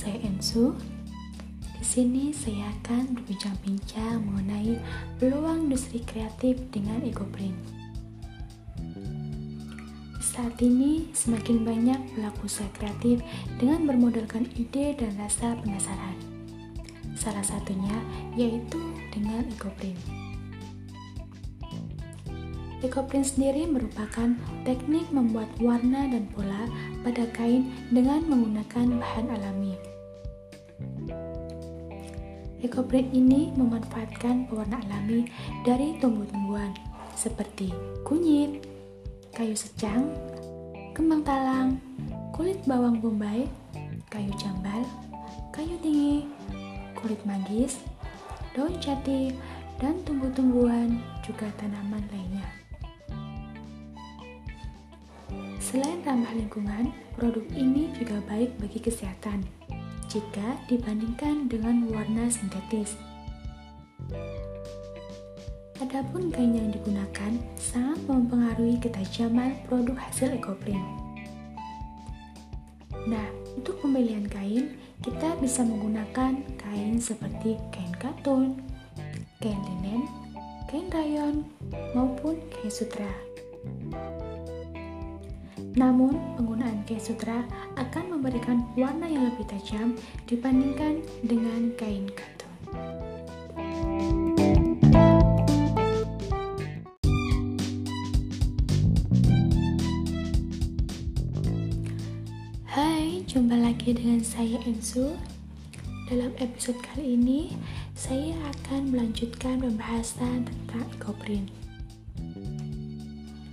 saya Ensu. Di sini saya akan berbincang-bincang mengenai peluang industri kreatif dengan EcoPrint. Saat ini semakin banyak pelaku usaha kreatif dengan bermodalkan ide dan rasa penasaran. Salah satunya yaitu dengan EcoPrint. Ecoprint sendiri merupakan teknik membuat warna dan pola pada kain dengan menggunakan bahan alami. Ecoprint ini memanfaatkan pewarna alami dari tumbuh-tumbuhan seperti kunyit, kayu secang, kembang talang, kulit bawang bombay, kayu jambal, kayu tinggi, kulit manggis, daun jati, dan tumbuh-tumbuhan juga tanaman lainnya. Selain ramah lingkungan, produk ini juga baik bagi kesehatan jika dibandingkan dengan warna sintetis. Adapun kain yang digunakan sangat mempengaruhi ketajaman produk hasil ekoprint. Nah, untuk pemilihan kain, kita bisa menggunakan kain seperti kain katun, kain linen, kain rayon, maupun kain sutra. Namun, penggunaan kain sutra akan memberikan warna yang lebih tajam dibandingkan dengan kain katun. Hai, jumpa lagi dengan saya Ensu. Dalam episode kali ini, saya akan melanjutkan pembahasan tentang ekoprint.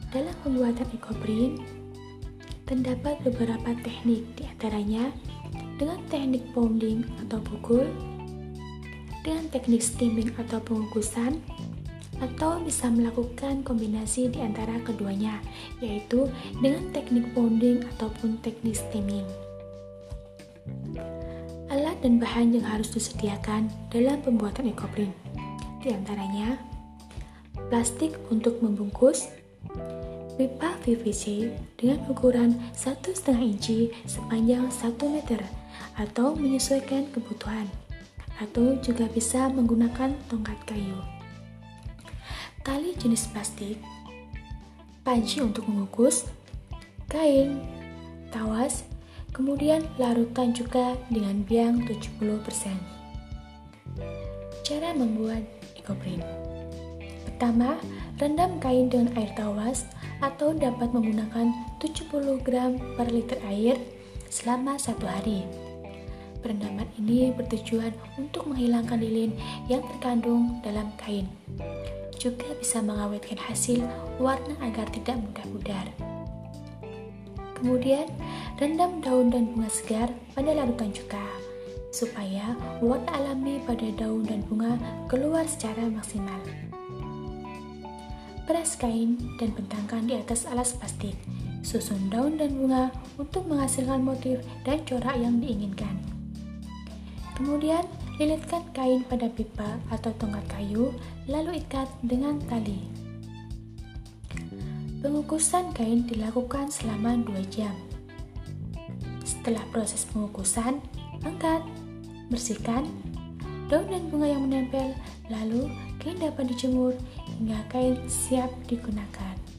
Dalam pembuatan ekoprint, Terdapat beberapa teknik, di antaranya dengan teknik pounding atau pukul, dengan teknik steaming atau pengukusan, atau bisa melakukan kombinasi di antara keduanya, yaitu dengan teknik pounding ataupun teknik steaming. Alat dan bahan yang harus disediakan dalam pembuatan ekoprint, di antaranya plastik untuk membungkus, pipa PVC dengan ukuran 1,5 inci sepanjang 1 meter atau menyesuaikan kebutuhan atau juga bisa menggunakan tongkat kayu. Tali jenis plastik panci untuk mengukus kain tawas kemudian larutan juga dengan biang 70% cara membuat ekoprint pertama rendam kain dengan air tawas atau dapat menggunakan 70 gram per liter air selama satu hari. Perendaman ini bertujuan untuk menghilangkan lilin yang terkandung dalam kain. Juga bisa mengawetkan hasil warna agar tidak mudah pudar. Kemudian, rendam daun dan bunga segar pada larutan cuka supaya warna alami pada daun dan bunga keluar secara maksimal. Peras kain dan bentangkan di atas alas plastik. Susun daun dan bunga untuk menghasilkan motif dan corak yang diinginkan. Kemudian, lilitkan kain pada pipa atau tongkat kayu, lalu ikat dengan tali. Pengukusan kain dilakukan selama 2 jam. Setelah proses pengukusan, angkat, bersihkan daun dan bunga yang menempel, lalu kain dapat dijemur hingga kain siap digunakan.